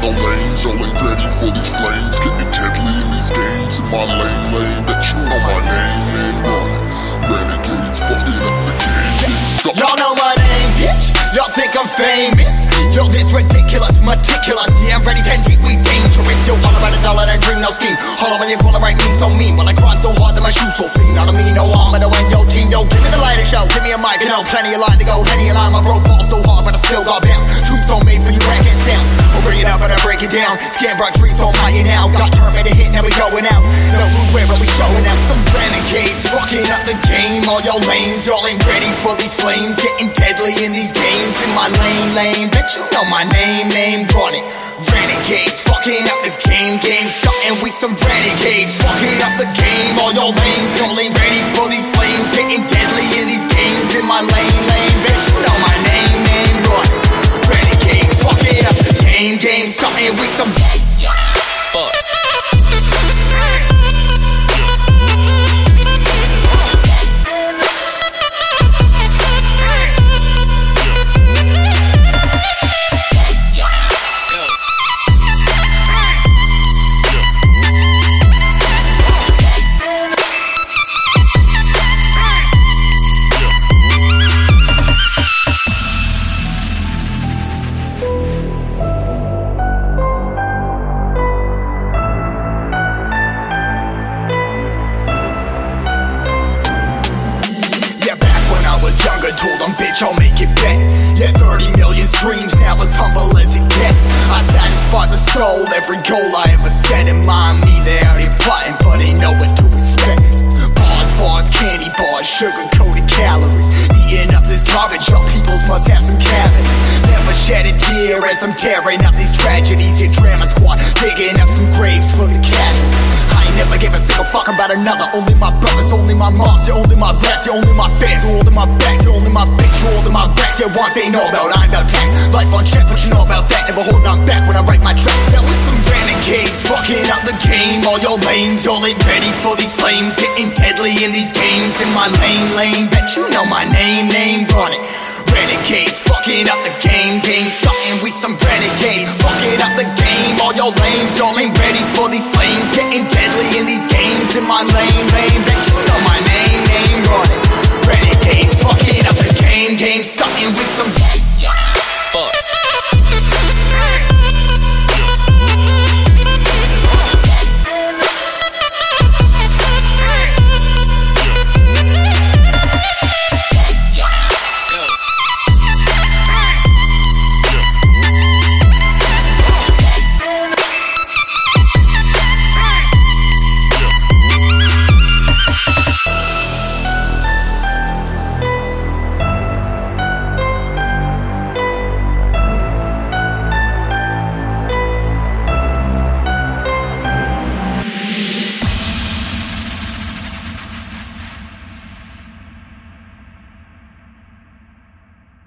lanes, y'all ain't ready for these flames. Getting deadly in these games. In my lane, lane, bet you know my name, name, run. Renegades fucking up the game. Y'all know my name, bitch. Y'all think I'm famous. Yo, this ridiculous, meticulous. Yeah, I'm ready, 10 deep, we dangerous. Yo, all about a dollar, that dream, no scheme. On when you call it right, me so mean. But I grind so hard that my shoes so clean. Not to me, no harm, but I win yo team. Yo, give me the lighter show, give me a mic, you know, plenty of line to go, of line. My broke ball so hard, down. Scan trees on my now. Got made a hit, now we going out. No where are we showing out? Some renegades fucking up the game. All y'all lames, y'all ain't ready for these flames. Getting deadly in these games. In my lane, lane, bitch, you know my name, name, run it. Renegades, fucking up the game, game, starting with some renegades, fucking up the game. All y'all lames, y'all ain't ready for these flames, getting deadly in these games. In my lane, lane, bitch, starting with some. Fuck. Younger, told them, bitch, I'll make it back. Yeah, 30 million streams, now as humble as it gets. I satisfy the soul, every goal I ever set in mind. Me, they out here plotting, but they know what to expect. Bars, bars, candy bars, sugar coated calories. Eating up this garbage, y'all peoples must have some cabinets. Never shed a tear as I'm tearing up these tragedies. Your drama squad, digging up some graves for the casualties. I fuck about another. Only my brothers, only my moms, you're only my raps, you're only my fans, you're only my backs, you're only my bitch, you're only my backs. Your wants ain't know about, I'm about tax. Life on check, but you know about that. Never holding on back when I write my tracks. That was some renegades, fucking up the game. All your lanes, y'all ain't ready for these flames. Getting deadly in these games. In my lane, lane, bet you know my name, name, run it. Renegades, fucking up the game, game, starting with some renegades, fucking up the game. All your lanes, y'all ain't ready